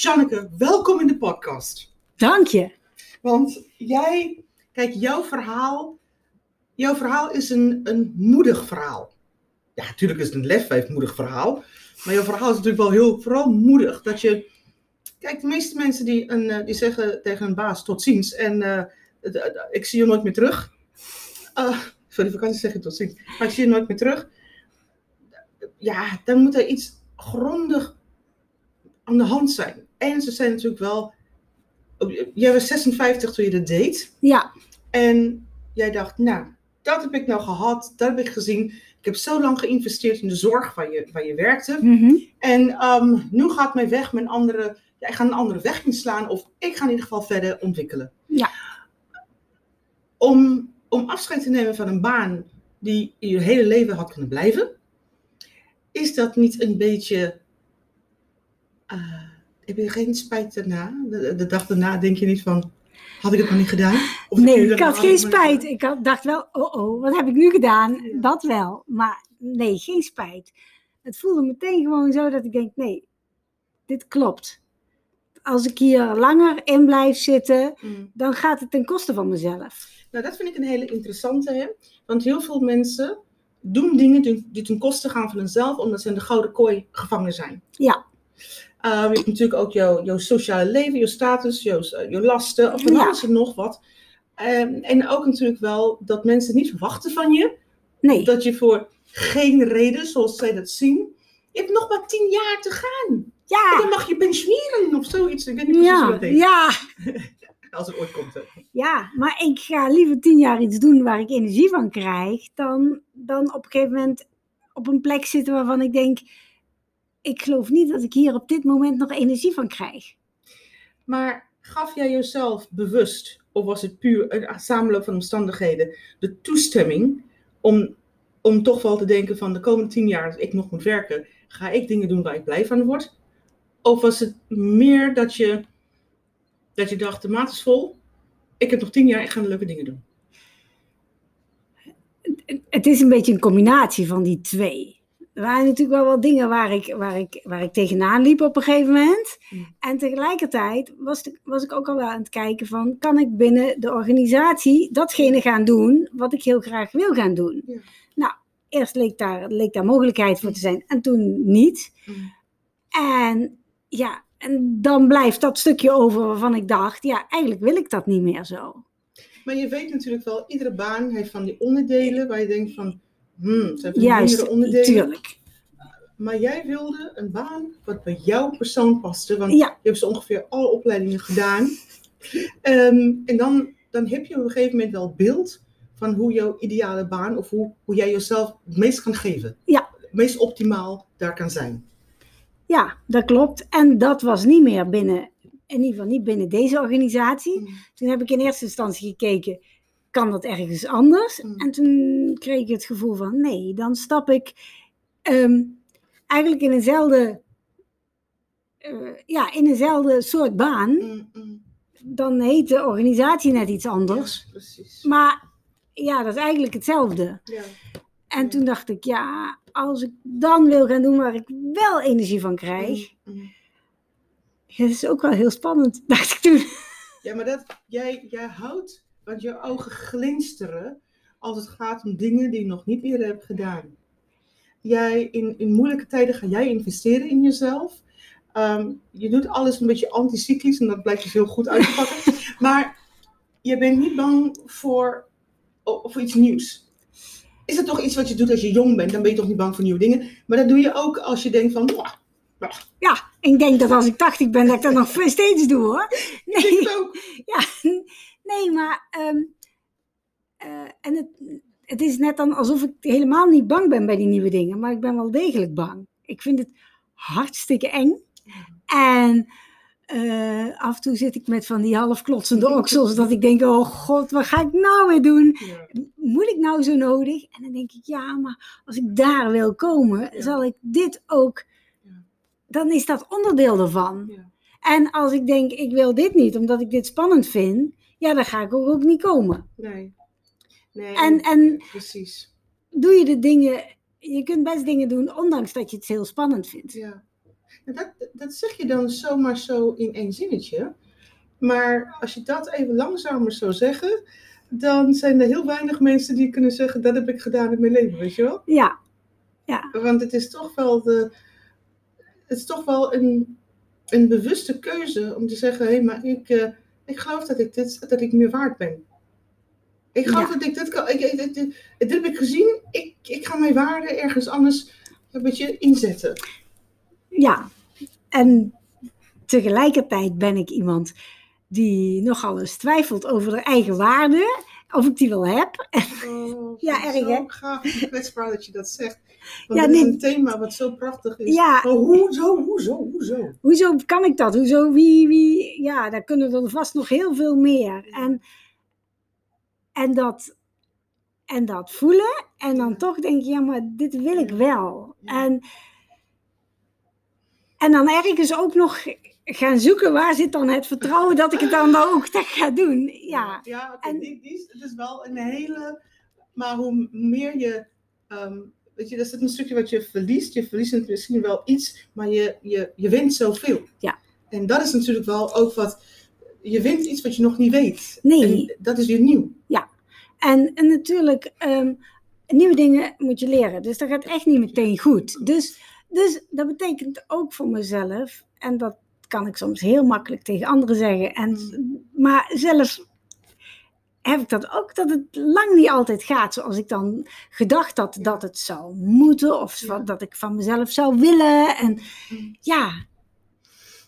Janneke, welkom in de podcast. Dank je. Want jij, kijk, jouw verhaal, jouw verhaal is een, een moedig verhaal. Ja, natuurlijk is het een lefwijf moedig verhaal. Maar jouw verhaal is natuurlijk wel heel, vooral moedig. Dat je, kijk, de meeste mensen die, een, eh, die zeggen tegen een baas tot ziens. En eh, ik zie je nooit meer terug. Uh, voor de vakantie zeg je tot ziens. Maar ik zie je nooit meer terug. Ja, dan moet er iets grondig aan de hand zijn. En ze zijn natuurlijk wel. Jij was 56 toen je dat deed. Ja, En jij dacht, nou, dat heb ik nou gehad, dat heb ik gezien. Ik heb zo lang geïnvesteerd in de zorg waar je, waar je werkte. mhm. En ehm, nu gaat mijn weg mijn andere. Ja, ik ga een andere weg inslaan. Of ik ga in ieder geval verder ontwikkelen. Ja. Om, om afscheid te nemen van een baan die je hele leven had kunnen blijven. Is dat niet een beetje. eh, heb je geen spijt daarna? De, de dag daarna denk je niet van. Had ik het nog niet gedaan? Of nee, ik had geen spijt. gedaan? Ik had, dacht wel, oh oh, wat heb ik nu gedaan? Ja. Dat wel. Maar nee, geen spijt. Het voelde meteen gewoon zo dat ik denk, nee, dit klopt. Als ik hier langer in blijf zitten, Mm. dan gaat het ten koste van mezelf. Nou, dat vind ik een hele interessante, hè? Want heel veel mensen doen dingen die ten koste gaan van hunzelf, omdat ze in de gouden kooi gevangen zijn. Ja. Uh, je hebt natuurlijk ook jouw, jouw sociale leven, jouw status, jouw, eh, jouw lasten, of van Ja. alles en nog wat. Ehm, en ook natuurlijk wel dat mensen niet verwachten van je, Nee, dat je voor geen reden, zoals zij dat zien, je hebt nog maar tien jaar te gaan. En ja, dan mag je pensioneren of zoiets. Ik weet niet precies hoe ja, dat heet. ja, Als het ooit komt. hè. ja. Maar ik ga liever tien jaar iets doen waar ik energie van krijg, dan, dan op een gegeven moment op een plek zitten waarvan ik denk, ik geloof niet dat ik hier op dit moment nog energie van krijg. Maar gaf jij jezelf bewust, of was het puur een samenloop van omstandigheden, de toestemming om, om toch wel te denken van de komende tien jaar, als ik nog moet werken, ga ik dingen doen waar ik blij van word? Of was het meer dat je, dat je dacht, de maat is vol, ik heb nog tien jaar, ik ga leuke dingen doen? het is een beetje een combinatie van die twee. Er waren natuurlijk wel wat dingen waar ik, waar ik, waar ik tegenaan liep op een gegeven moment. Mm. En tegelijkertijd was, de- was ik ook al wel aan het kijken van... kan ik binnen de organisatie datgene gaan doen wat ik heel graag wil gaan doen? Ja. Nou, eerst leek daar, leek daar mogelijkheid voor te zijn en toen niet. En ja, en dan blijft dat stukje over waarvan ik dacht... ja, eigenlijk wil ik dat niet meer zo. Maar je weet natuurlijk wel, iedere baan heeft van die onderdelen waar je denkt van, hmm, zijn Juist, onderdelen. tuurlijk. Maar jij wilde een baan wat bij jouw persoon paste. Want Ja. je hebt zo ongeveer alle opleidingen gedaan. Ehm, en dan, dan heb je op een gegeven moment wel beeld van hoe jouw ideale baan of hoe, hoe jij jezelf het meest kan geven. Ja. Het meest optimaal daar kan zijn. Ja, dat klopt. En dat was niet meer binnen, in ieder geval niet binnen deze organisatie. Toen heb ik in eerste instantie gekeken, kan dat ergens anders? Mm. En toen kreeg ik het gevoel van, nee, dan stap ik ehm, eigenlijk in eenzelfde, eh, ja, in eenzelfde soort baan. Mm, mm. Dan heet de organisatie net iets anders. Ja, precies. Maar ja, dat is eigenlijk hetzelfde. Ja. En toen dacht ik, ja, als ik dan wil gaan doen waar ik wel energie van krijg, dat is ook wel heel spannend, dacht ik toen. Ja, maar dat, jij, jij houdt, want je ogen glinsteren als het gaat om dingen die je nog niet eerder hebt gedaan. Jij, in, in moeilijke tijden ga jij investeren in jezelf. Ehm, je doet alles een beetje anticyclisch en dat blijkt dus heel goed uit te pakken. maar je bent niet bang voor, voor iets nieuws. Is dat toch iets wat je doet als je jong bent? Dan ben je toch niet bang voor nieuwe dingen. Maar dat doe je ook als je denkt van, "Mwah, Ja, ik denk dat als ik 80 ben, dat ik dat nog steeds doe hoor. ik Nee, het ook. ja, nee maar. ehm, eh, en het, het is net dan alsof ik helemaal niet bang ben bij die nieuwe dingen, maar ik ben wel degelijk bang. Ik vind het hartstikke eng. En eh, af en toe zit ik met van die half klotsende oksels, dat ik denk: oh god, wat ga ik nou weer doen? Ja. moet ik nou zo nodig? En dan denk ik, ja, maar als ik daar wil komen, Ja. zal ik dit ook, dan is dat onderdeel ervan. Ja. En als ik denk, ik wil dit niet, omdat ik dit spannend vind, ja, dan ga ik ook, niet komen. Nee. nee. En, en En Dat, dat zeg je dan zomaar zo in één zinnetje. Maar als je dat even langzamer zou zeggen, dan zijn er heel weinig mensen die kunnen zeggen, dat heb ik gedaan in mijn leven, weet je wel? Ja, Want het is toch wel, de, het is toch wel een, een bewuste keuze om te zeggen, hé, maar ik, eh, ik geloof dat ik, dit, dat ik meer waard ben. Ik geloof Ja. dat ik dit kan, ik, dit, dit, dit heb ik gezien, ik, ik ga mijn waarde ergens anders een beetje inzetten. ja. En tegelijkertijd ben ik iemand die nogal eens twijfelt over haar eigen waarde. Of ik die wel heb. Oh, Ja, erg, zo hè? gaaf en kwetsbaar dat je dat zegt. Want Ja, is nee. een thema wat zo prachtig is. Ja, Oh, hoezo, hoezo, hoezo? hoezo kan ik dat? Hoezo, wie, wie? Ja, daar kunnen er vast nog heel veel meer. En, en, dat, en dat voelen. En dan toch denk je, ja, maar dit wil ik wel. En, en dan ergens ook nog gaan zoeken, waar zit dan het vertrouwen dat ik het dan ook ga doen? Ja, ja En- die, die is, het is wel een hele... Maar hoe meer je... ehm, weet je, dat is een stukje wat je verliest. Je verliest misschien wel iets, maar je, je, je wint zoveel. Ja. En dat is natuurlijk wel ook wat... Je wint iets wat je nog niet weet. Nee. En dat is weer nieuw. En, en natuurlijk, ehm, nieuwe dingen moet je leren. Dus dat gaat echt niet meteen goed. Dus, dus dat betekent ook voor mezelf, en dat kan ik soms heel makkelijk tegen anderen zeggen. En, maar zelf heb ik dat ook, dat het lang niet altijd gaat zoals ik dan gedacht had dat het zou moeten. Of Ja. dat ik van mezelf zou willen. En Mm. ja,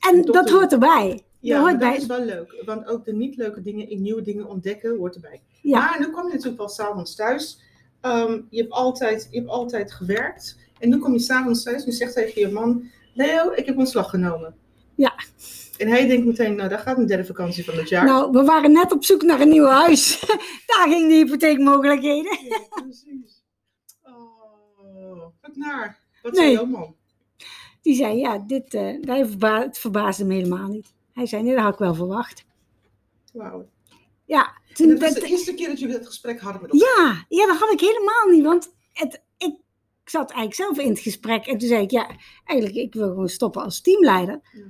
en dat de- hoort erbij. Ja, dat hoort dat bij. is wel leuk. Want ook de niet leuke dingen in nieuwe dingen ontdekken hoort erbij. Ja. Maar nu kom je natuurlijk wel s'avonds thuis. Ehm, je, hebt altijd, je hebt altijd gewerkt. En nu kom je s'avonds thuis en je zegt tegen je man... Leo, ik heb ontslag genomen. Ja. En hij denkt meteen, nou, daar gaat een derde vakantie van het jaar. Nou, we waren net op zoek naar een nieuw huis. Daar ging de hypotheekmogelijkheden. Ja, precies. Oh, wat naar. Wat Nee. zei jouw man? Die zei, ja, dit, eh, hij verba het verbaasde hem helemaal niet. Hij zei, nee, dat had ik wel verwacht. Wauw. Ja, En toen, dat was dat- de eerste keer dat jullie dat gesprek hadden met elkaar. ja, ja, dat had ik helemaal niet. Want het, ik zat eigenlijk zelf in het gesprek. En toen zei ik, ja, eigenlijk, ik wil gewoon stoppen als teamleider. Ja.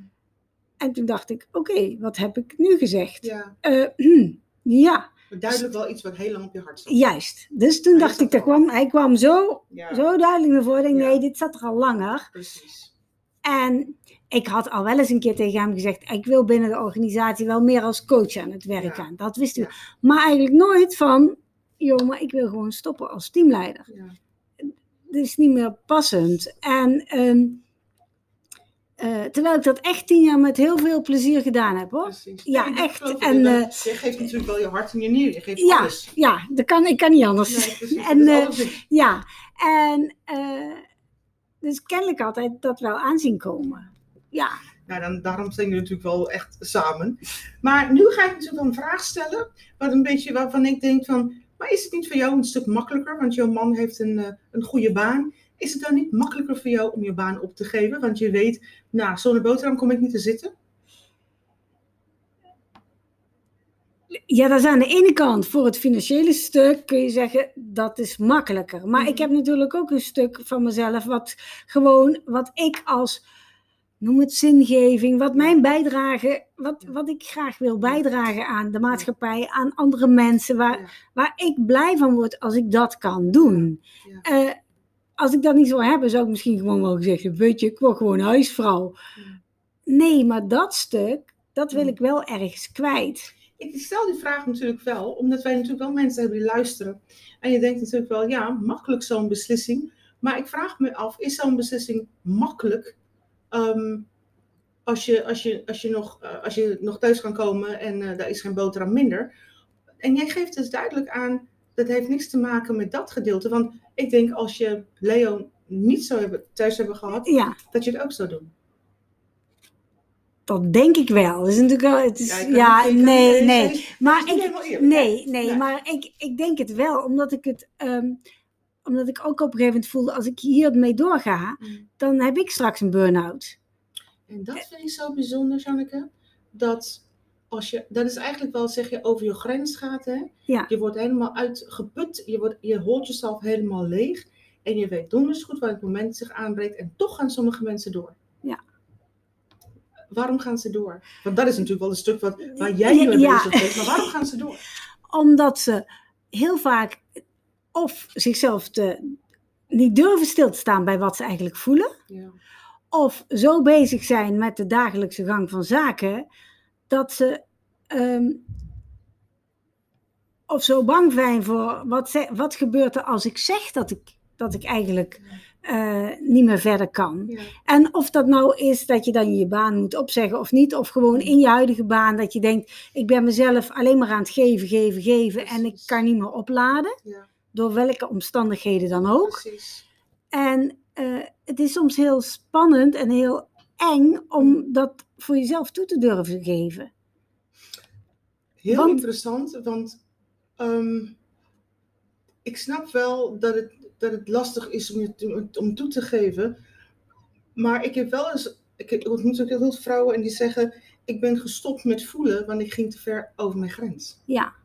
En toen dacht ik, oké, wat heb ik nu gezegd? Ja, Eh, hm, ja, duidelijk wel iets wat heel lang op je hart zat. juist. Dus toen Hij dacht ik, dat kwam, hij kwam zo, Ja, zo duidelijk naar voren. Ja. nee, dit zat er al langer. precies. En ik had al wel eens een keer tegen hem gezegd: ik wil binnen de organisatie wel meer als coach aan het werk Ja. gaan. Dat wist u. Maar eigenlijk nooit van: joh, maar ik wil gewoon stoppen als teamleider. Ja. Dat is niet meer passend. En ehm, eh, terwijl ik dat echt tien jaar met heel veel plezier gedaan heb hoor. Precies. Ja, Nee, echt. En, dat- eh, je geeft natuurlijk wel je hart en je nier. Je geeft Ja, alles. ja, dat kan, ik kan niet anders. Nee. En, alles in. Ja, en dus kennelijk altijd dat wel aanzien komen. Ja, Nou, dan, daarom zijn jullie natuurlijk wel echt samen. Maar nu ga ik natuurlijk een vraag stellen. Wat een beetje waarvan ik denk van. Maar is het niet voor jou een stuk makkelijker? Want jouw man heeft een, een goede baan. Is het dan niet makkelijker voor jou om je baan op te geven? Want je weet, nou, zonder boterham kom ik niet te zitten. Ja, dat is aan de ene kant voor het financiële stuk kun je zeggen dat is makkelijker. Maar Mhm. ik heb natuurlijk ook een stuk van mezelf wat gewoon, wat ik als, noem het zingeving, wat mijn bijdrage, wat, wat ik graag wil bijdragen aan de maatschappij, aan andere mensen, waar, waar ik blij van word als ik dat kan doen. Ja. Eh, als ik dat niet zou hebben, zou ik misschien gewoon wel gezegd hebben, weet je, ik word gewoon huisvrouw. Nee, maar dat stuk, dat wil Ja. ik wel ergens kwijt. Ik stel die vraag natuurlijk wel, omdat wij natuurlijk wel mensen hebben die luisteren. En je denkt natuurlijk wel, ja, makkelijk zo'n beslissing. Maar ik vraag me af, is zo'n beslissing makkelijk ehm, als, je, als, je, als, je nog, eh, als je nog thuis kan komen en eh, daar is geen boterham minder? En jij geeft dus duidelijk aan, dat heeft niks te maken met dat gedeelte. Want ik denk als je Leo niet zou hebben, thuis hebben gehad, Ja. dat je het ook zou doen. Dat denk ik wel. Dat is natuurlijk wel, het is, Ja, nee, nee. Maar ik, eerlijk, nee, Nee. maar ik, ik denk het wel, omdat ik het, ehm, omdat ik ook op een gegeven moment voelde, als ik hiermee doorga, Mm. dan heb ik straks een burn-out. En dat vind ik zo bijzonder, Janneke. Dat als je, dat is eigenlijk wel, zeg je, over je grens gaat. Hè? Ja. Je wordt helemaal uitgeput. Je, wordt, je holt jezelf helemaal leeg. En je weet donders goed waar het moment zich aanbreekt. En toch gaan sommige mensen door. waarom gaan ze door? Want dat is natuurlijk wel een stuk wat, waar jij nu mee Ja. bezig bent. Maar waarom gaan ze door? Omdat ze heel vaak of zichzelf te, niet durven stil te staan bij wat ze eigenlijk voelen. Ja. Of zo bezig zijn met de dagelijkse gang van zaken. Dat ze ehm, of zo bang zijn voor wat, ze- wat gebeurt er als ik zeg dat ik, dat ik eigenlijk eh, niet meer verder kan. Ja. En of dat nou is dat je dan je baan moet opzeggen of niet, of gewoon in je huidige baan dat je denkt, ik ben mezelf alleen maar aan het geven, geven, geven en ik kan niet meer opladen, Ja, door welke omstandigheden dan ook. precies. En eh, het is soms heel spannend en heel eng om dat voor jezelf toe te durven geven. Heel Want- interessant, want ehm, ik snap wel dat het, dat het lastig is om, je om toe te geven. Maar ik heb wel eens, ik ontmoet ook heel veel vrouwen en die zeggen, ik ben gestopt met voelen, want ik ging te ver over mijn grens. Ja.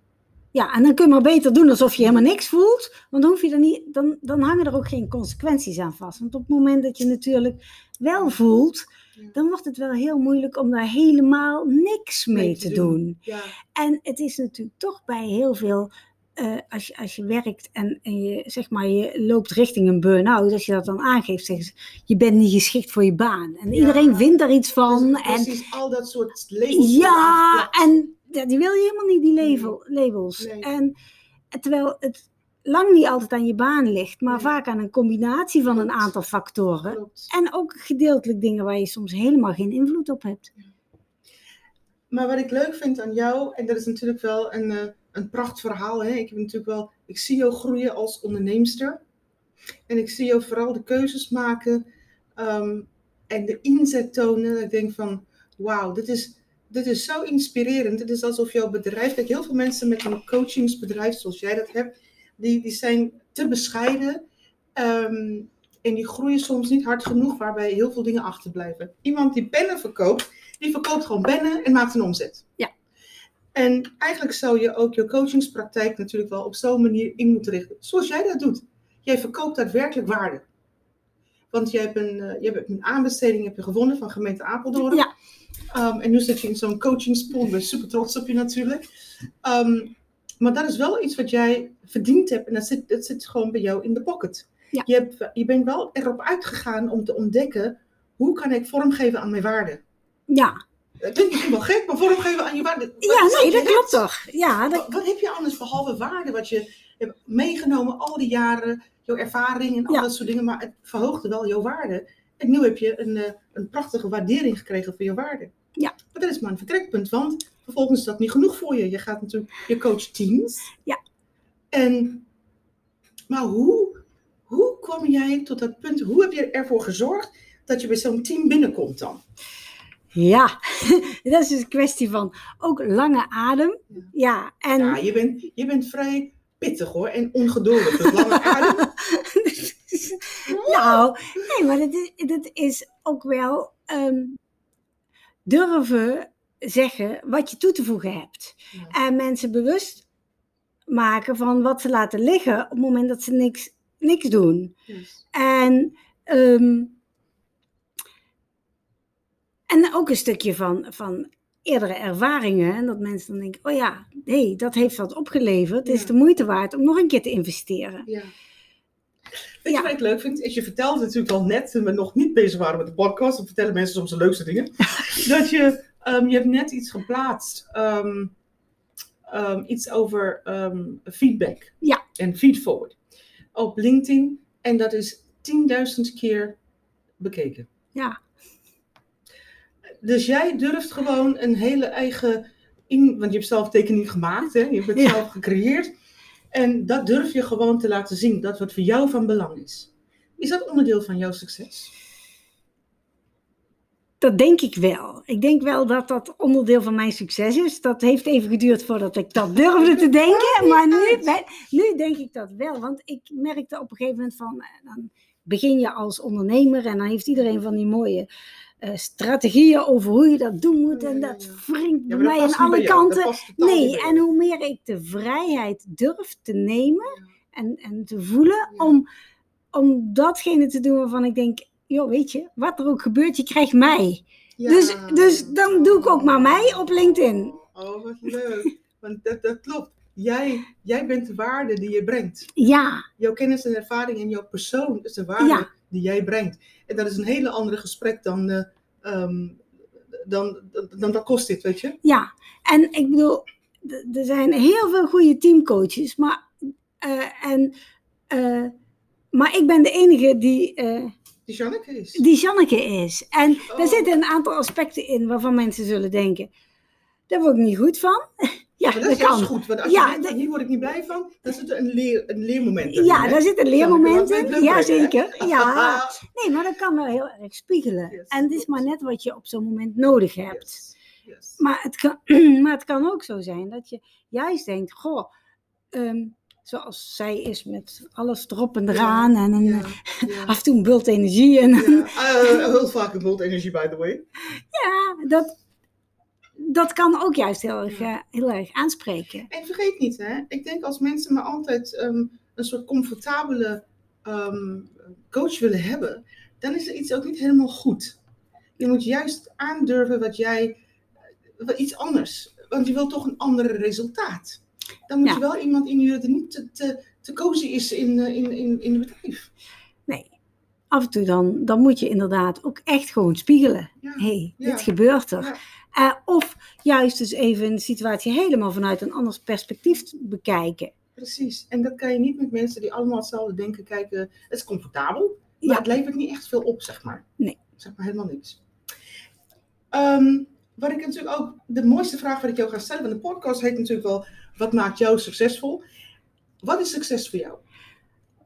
Ja, en dan kun je maar beter doen alsof je helemaal niks voelt. Want dan, hoef je er niet, dan, dan hangen er ook geen consequenties aan vast. Want op het moment dat je natuurlijk wel voelt. Dan wordt het wel heel moeilijk om daar helemaal niks mee, Mee te doen. doen. Ja, En het is natuurlijk toch bij heel veel, eh, als, je, als je werkt en, en je, zeg maar, je loopt richting een burn-out, als je dat dan aangeeft, zeggen ze, je bent niet geschikt voor je baan. En Ja. iedereen vindt daar iets van. Dus en, precies al dat soort labels. ja, en ja, die wil je helemaal niet, die label, labels. Nee. En terwijl het lang niet altijd aan je baan ligt, maar vaak aan een combinatie van een aantal factoren. Klopt. En ook gedeeltelijk dingen waar je soms helemaal geen invloed op hebt. Maar wat ik leuk vind aan jou, en dat is natuurlijk wel een, eh, een prachtverhaal. Hè? Ik, heb natuurlijk wel, ik zie jou groeien als onderneemster. En ik zie jou vooral de keuzes maken ehm, en de inzet tonen. Dat ik denk van, wauw, dit is, dit is zo inspirerend. Het is alsof jouw bedrijf, kijk, heel veel mensen met een coachingsbedrijf zoals jij dat hebt, die, die zijn te bescheiden. ehm, en die groeien soms niet hard genoeg, waarbij heel veel dingen achterblijven. Iemand die pennen verkoopt, die verkoopt gewoon pennen en maakt een omzet. Ja. En eigenlijk zou je ook je coachingspraktijk natuurlijk wel op zo'n manier in moeten richten. Zoals jij dat doet. Jij verkoopt daadwerkelijk waarde. Want je hebt een, eh, je hebt een aanbesteding heb je gewonnen van gemeente Apeldoorn. Ja. Ehm, en nu zit je in zo'n coachingspool. Ik ben super trots op je natuurlijk. Ehm, maar dat is wel iets wat jij verdiend hebt. En dat zit, dat zit gewoon bij jou in de pocket. Ja. Je, hebt, je bent wel erop uitgegaan om te ontdekken... hoe kan ik vormgeven aan mijn waarde? Ja, Dat klinkt misschien wel gek, maar vormgeven aan je waarde. Ja nee, dat klopt toch. Ja, dat, Wat, wat heb je anders behalve waarde wat je hebt meegenomen al die jaren, jouw ervaring en al Ja. dat soort dingen, maar het verhoogde wel jouw waarde. En nu heb je een, eh, een prachtige waardering gekregen voor je waarde. Ja. Maar dat is maar een vertrekpunt, want vervolgens is dat niet genoeg voor je. Je gaat natuurlijk, je coach teams. Ja. En, maar hoe, hoe kwam jij tot dat punt, hoe heb je ervoor gezorgd dat je bij zo'n team binnenkomt dan? ja. dat is dus een kwestie van ook lange adem. Ja. Ja, en Ja, je bent, je bent vrij pittig hoor en ongeduldig. Dus lange adem. nou, nee, maar dat is, dat is ook wel ehm, durven zeggen wat je toe te voegen hebt. Ja. En mensen bewust maken van wat ze laten liggen op het moment dat ze niks, niks doen. Yes. En, ehm, en ook een stukje van, van eerdere ervaringen. En dat mensen dan denken, oh ja, hé, dat heeft wat opgeleverd. Het is de moeite waard om nog een keer te investeren. Ja. Weet Ja. je wat ik leuk vind? Is je vertelde natuurlijk al net, toen we nog niet bezig waren met de podcast, dan vertellen mensen soms de leukste dingen. dat je, ehm, je hebt net iets geplaatst, ehm, ehm, iets over feedback. Ja. En feedforward. Op LinkedIn. En dat is 10.000 keer bekeken. Ja. Dus jij durft gewoon een hele eigen, in, want je hebt zelf tekening gemaakt, hè? je hebt het Ja. zelf gecreëerd. En dat durf je gewoon te laten zien, dat wat voor jou van belang is. Is dat onderdeel van jouw succes? Dat denk ik wel. Ik denk wel dat dat onderdeel van mijn succes is. Dat heeft even geduurd voordat ik dat durfde te denken. Maar nu, ben- nu denk ik dat wel. Want ik merkte op een gegeven moment van... eh, Dan begin je als ondernemer en dan heeft iedereen van die mooie eh, strategieën over hoe je dat doen moet. En dat wringt bij mij aan alle kanten. Nee, en hoe meer ik de vrijheid durf te nemen en, en te voelen Ja. om, om datgene te doen waarvan ik denk, joh, weet je, wat er ook gebeurt, je krijgt mij. Ja. Dus, dus dan doe ik ook maar mij op LinkedIn. Oh, wat leuk. Want dat, dat klopt. Jij, jij bent de waarde die je brengt. Ja, Jouw kennis en ervaring en jouw persoon is de waarde Ja. die jij brengt. En dat is een hele andere gesprek dan, eh, ehm, dan, dan, dan kost dit, weet je? ja. En ik bedoel, er zijn heel veel goede teamcoaches, maar, eh, en, eh, maar ik ben de enige die, Die Janneke is. die Janneke is. En Oh. daar zitten een aantal aspecten in waarvan mensen zullen denken, daar word ik niet goed van. ja, Maar dat, dat is kan. goed, want als Ja, je denkt, hier word ik niet blij van, dan zit er een, leer, een leermoment in. Ja, hè? daar zit een leermoment in. Ja, hè? zeker. Ja. Nee, maar dat kan wel heel erg spiegelen. Yes, en het is maar net wat je op zo'n moment nodig hebt. Yes, yes. Maar het, kan, maar het kan ook zo zijn dat je juist denkt, goh, ehm, zoals zij is met alles erop en eraan en een, Ja, ja. af en toe een bult energie. En, ja. Ja, eh, heel vaak een bult energie, by the way. dat, dat kan ook juist heel erg, eh, heel erg aanspreken. En vergeet niet, hè, ik denk als mensen maar altijd ehm, een soort comfortabele ehm, coach willen hebben, dan is er iets ook niet helemaal goed. Je moet juist aandurven wat jij, wat iets anders, want je wilt toch een ander resultaat. Dan moet Ja. je wel iemand inhuren die niet te, te, te cozy is in, eh, in, in, in het bedrijf. Nee, af en toe dan, dan moet je inderdaad ook echt gewoon spiegelen. Ja. Hey, Ja. dit gebeurt er. Eh, of juist dus even een situatie helemaal vanuit een anders perspectief bekijken. Precies. En dat kan je niet met mensen die allemaal hetzelfde denken, kijken. Het is comfortabel, maar Ja. het levert niet echt veel op, zeg maar. Nee. Zeg maar helemaal niks. Ehm, wat ik natuurlijk ook, de mooiste vraag wat ik jou ga stellen, want de podcast heet natuurlijk wel, wat maakt jou succesvol? Wat is succes voor jou?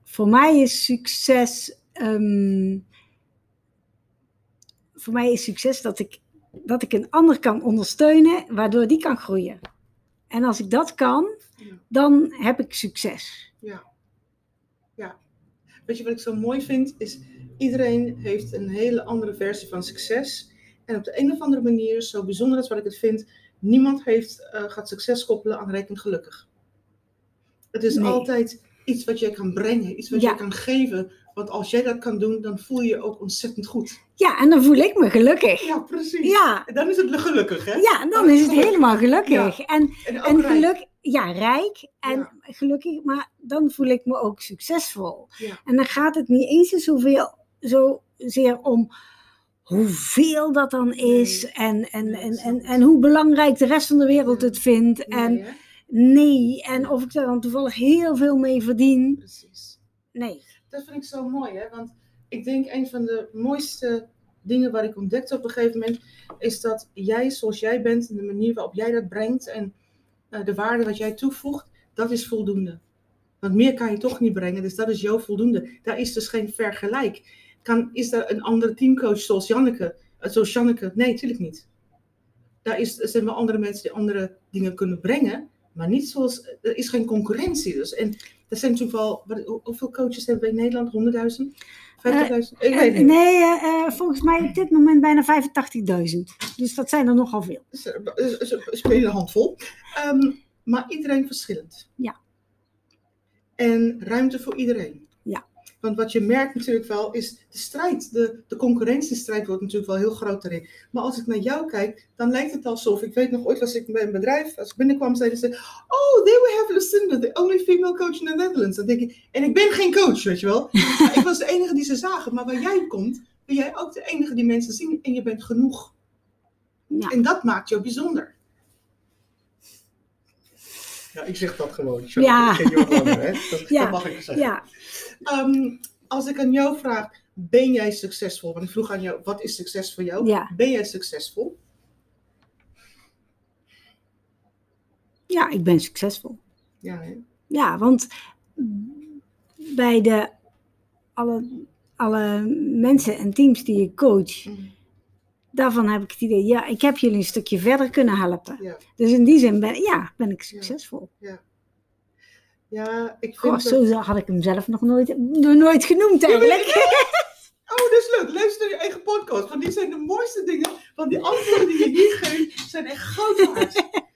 Voor mij is succes. ehm, voor mij is succes dat ik, dat ik een ander kan ondersteunen, waardoor die kan groeien. En als ik dat kan, Ja. dan heb ik succes. Ja. Ja. Weet je wat ik zo mooi vind? Is iedereen heeft een hele andere versie van succes. En op de een of andere manier, zo bijzonder is wat ik het vind, niemand heeft, eh, gaat succes koppelen aan reken gelukkig. Het is Nee. altijd iets wat je kan brengen, iets wat Ja. je kan geven. Want als jij dat kan doen, dan voel je je ook ontzettend goed. Ja, en dan voel ik me gelukkig. Ja, precies. Ja, En dan is het gelukkig, hè? ja en dan is het gelukkig. helemaal gelukkig. En, En en rijk. geluk, ja, rijk en Ja. gelukkig, maar dan voel ik me ook succesvol. Ja. En dan gaat het niet eens zoveel, zozeer om hoeveel dat dan is Nee. en, en, en, en, en hoe belangrijk de rest van de wereld het vindt. En nee, en of ik daar dan toevallig heel veel mee verdien. Precies. Nee. Dat vind ik zo mooi, hè? Want ik denk een van de mooiste dingen waar ik ontdekte op een gegeven moment, is dat jij zoals jij bent en de manier waarop jij dat brengt en eh, de waarde wat jij toevoegt, dat is voldoende. Want meer kan je toch niet brengen, dus dat is jouw voldoende. Daar is dus geen vergelijk. Kan, is er een andere teamcoach zoals Janneke? eh, zoals Janneke? Nee, natuurlijk niet. Daar is, er zijn wel andere mensen die andere dingen kunnen brengen, maar niet zoals, er is geen concurrentie. Dus. En er zijn natuurlijk wel, wat, hoe- hoeveel coaches hebben we in Nederland? 100.000? 50.000? ik weet Eh, niet. nee, eh, eh, volgens mij op dit moment bijna 85.000. Dus dat zijn er nogal veel. Ze spelen een handvol. Ehm, maar iedereen verschillend. Ja. En ruimte voor iedereen. Want wat je merkt natuurlijk wel is de strijd, de, de concurrentiestrijd wordt natuurlijk wel heel groot erin. Maar als ik naar jou kijk, dan lijkt het alsof, ik weet nog ooit was ik bij een bedrijf, als ik binnenkwam zeiden ze, oh, they will have Lucinda, the only female coach in the Netherlands. Dan denk ik, en ik ben geen coach, weet je wel. Maar ik was de enige die ze zagen, maar waar jij komt, ben jij ook de enige die mensen zien en je bent genoeg. Ja. En dat maakt jou bijzonder. Ja, ik zeg dat gewoon. Ja. Ik ken langer, hè? Dat, Ja. dat mag ik zeggen. Ja, Ehm, als ik aan jou vraag, ben jij succesvol? Want ik vroeg aan jou, wat is succes voor jou? Ja. Ben jij succesvol? ja, ik ben succesvol. Ja, hè? Ja, want bij de, alle, alle mensen en teams die ik coach, Mm, daarvan heb ik het idee, ja, ik heb jullie een stukje verder kunnen helpen. Ja, Dus in die zin ben, ja, ben ik succesvol. ja ik Goh, vind dat... zo had ik hem zelf nog nooit, nog nooit genoemd eigenlijk. Oh, dat is leuk. Luister je eigen podcast. Want die zijn de mooiste dingen. Want die antwoorden die je hier geeft, zijn echt goud waard.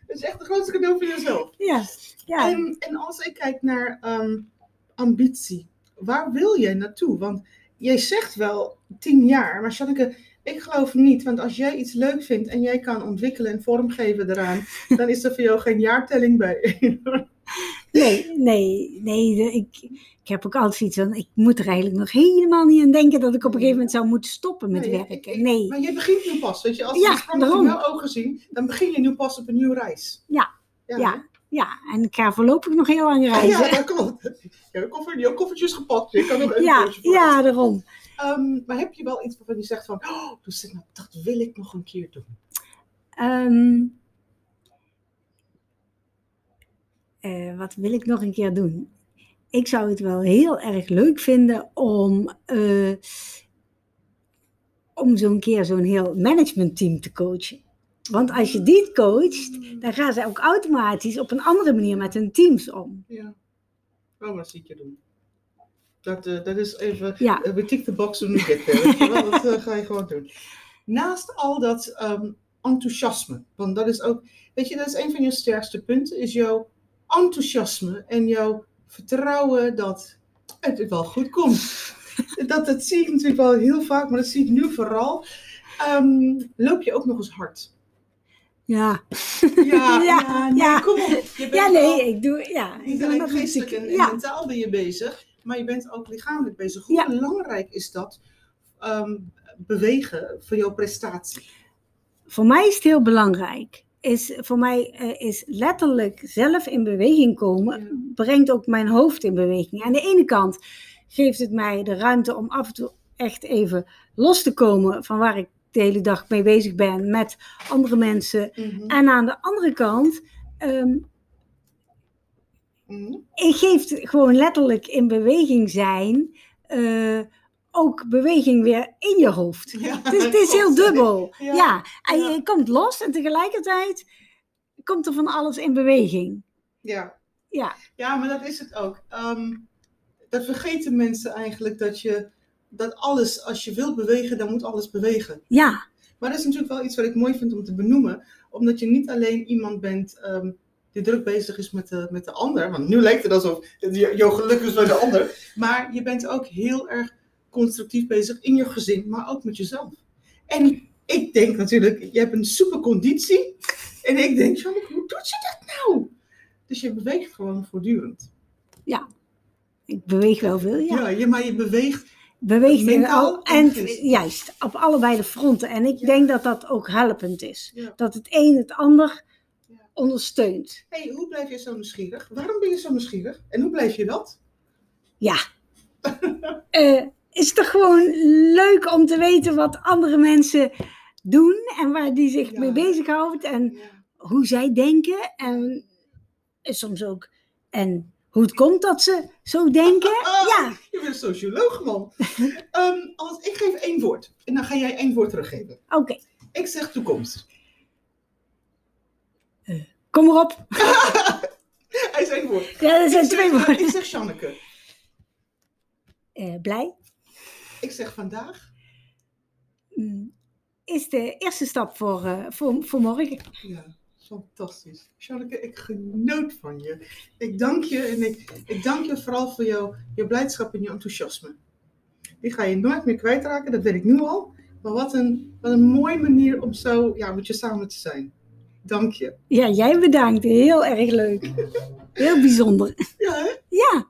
Dat is echt het grootste cadeau voor jezelf. Ja, ja. En, en als ik kijk naar ehm, ambitie, waar wil jij naartoe? Want jij zegt wel tien jaar, maar Janneke, ik geloof niet. Want als jij iets leuk vindt en jij kan ontwikkelen en vormgeven eraan, dan is er voor jou geen jaartelling bij. Nee, nee, nee. Ik, ik heb ook altijd zoiets van, ik moet er eigenlijk nog helemaal niet aan denken dat ik op een gegeven moment zou moeten stoppen met Nee, werken. Nee. Maar jij begint nu pas, weet je. Als Ja, je het in jouw ogen zien, dan begin je nu pas op een nieuwe reis. Ja, Ja, Ja, ja, en ik ga voorlopig nog heel lang Ja, reizen. dat klopt. Je hebt koffer, jouw koffertjes gepakt. Je kan nog Ja, een vooruit. ja, daarom. Ehm, maar heb je wel iets waarvan je zegt van, oh, dus nou, dat wil ik nog een keer doen. Ehm, eh, wat wil ik nog een keer doen? Ik zou het wel heel erg leuk vinden om, eh, om zo'n keer zo'n heel managementteam te coachen. Want als je die coacht, dan gaan ze ook automatisch op een andere manier met hun teams om. Ja. Oh, dat zie ik je doen. Dat, eh, dat is even, Ja. eh, we the box when we get there. Dat eh, ga je gewoon doen. Naast al dat ehm, enthousiasme, want dat is ook, weet je, dat is een van je sterkste punten, is jouw enthousiasme en jouw vertrouwen dat het wel goed komt. Dat, dat zie ik natuurlijk wel heel vaak, maar dat zie ik nu vooral. Ehm, loop je ook nog eens hard? Ja, Ja, Ja, ja, nee, kom op. Je bent ja nee, ik doe, ja, ik dat geestelijk en, en Ja, mentaal ben je bezig, maar je bent ook lichamelijk bezig. Hoe Ja. belangrijk is dat ehm, bewegen voor jouw prestatie? voor mij is het heel belangrijk. Is, voor mij eh, is letterlijk zelf in beweging komen, Ja. brengt ook mijn hoofd in beweging. Aan de ene kant geeft het mij de ruimte om af en toe echt even los te komen van waar ik de hele dag mee bezig ben met andere mensen. En aan de andere kant, ehm Mhm. het geeft gewoon letterlijk in beweging zijn, eh, ook beweging weer in je hoofd. Ja, Het is, het is heel dubbel. Ja. Ja, en Ja. je komt los en tegelijkertijd komt er van alles in beweging. Ja. Ja, ja, maar dat is het ook. Ehm, dat vergeten mensen eigenlijk dat je dat alles, als je wilt bewegen, dan moet alles bewegen. ja, Maar dat is natuurlijk wel iets wat ik mooi vind om te benoemen, omdat je niet alleen iemand bent ehm, die druk bezig is met de, met de ander, want nu lijkt het alsof het j- jouw geluk is bij de ander, maar je bent ook heel erg constructief bezig in je gezin, maar ook met jezelf. En ik denk natuurlijk, je hebt een super conditie, en ik denk, hoe doet ze dat nou? Dus je beweegt gewoon voortdurend. ik beweeg wel veel, ja. Ja, je, maar je beweegt Beweegt in al, en juist, op allebei de fronten. En ik Ja. denk dat dat ook helpend is. Ja. Dat het een het ander Ja. Ondersteunt. hey, hoe blijf je zo nieuwsgierig? Waarom ben je zo nieuwsgierig? En hoe blijf je dat? Ja. Eh, is toch gewoon leuk om te weten wat andere mensen doen en waar die zich Ja. mee bezighouden en Ja. hoe zij denken en soms ook en hoe het komt dat ze zo denken. Ah, Ja, Je bent een socioloog, man. Ehm, als, ik geef één woord. En dan ga jij één woord teruggeven. oké, Ik zeg toekomst. Kom erop. Hij is één woord. Ja, dat zijn ik, twee zeg, woorden. ik zeg Janneke. Eh, blij Ik zeg vandaag. mm, is de eerste stap voor, eh, voor, voor morgen. Ja, fantastisch. Janneke, ik genoot van je. Ik dank je en ik, ik dank je vooral voor jouw, je blijdschap en je enthousiasme. Die ga je nooit meer kwijtraken, dat weet ik nu al. Maar wat een, wat een mooie manier om zo ja, met je samen te zijn. Dank je. Ja, jij bedankt. Heel erg leuk. Heel bijzonder. Ja, hè? Ja,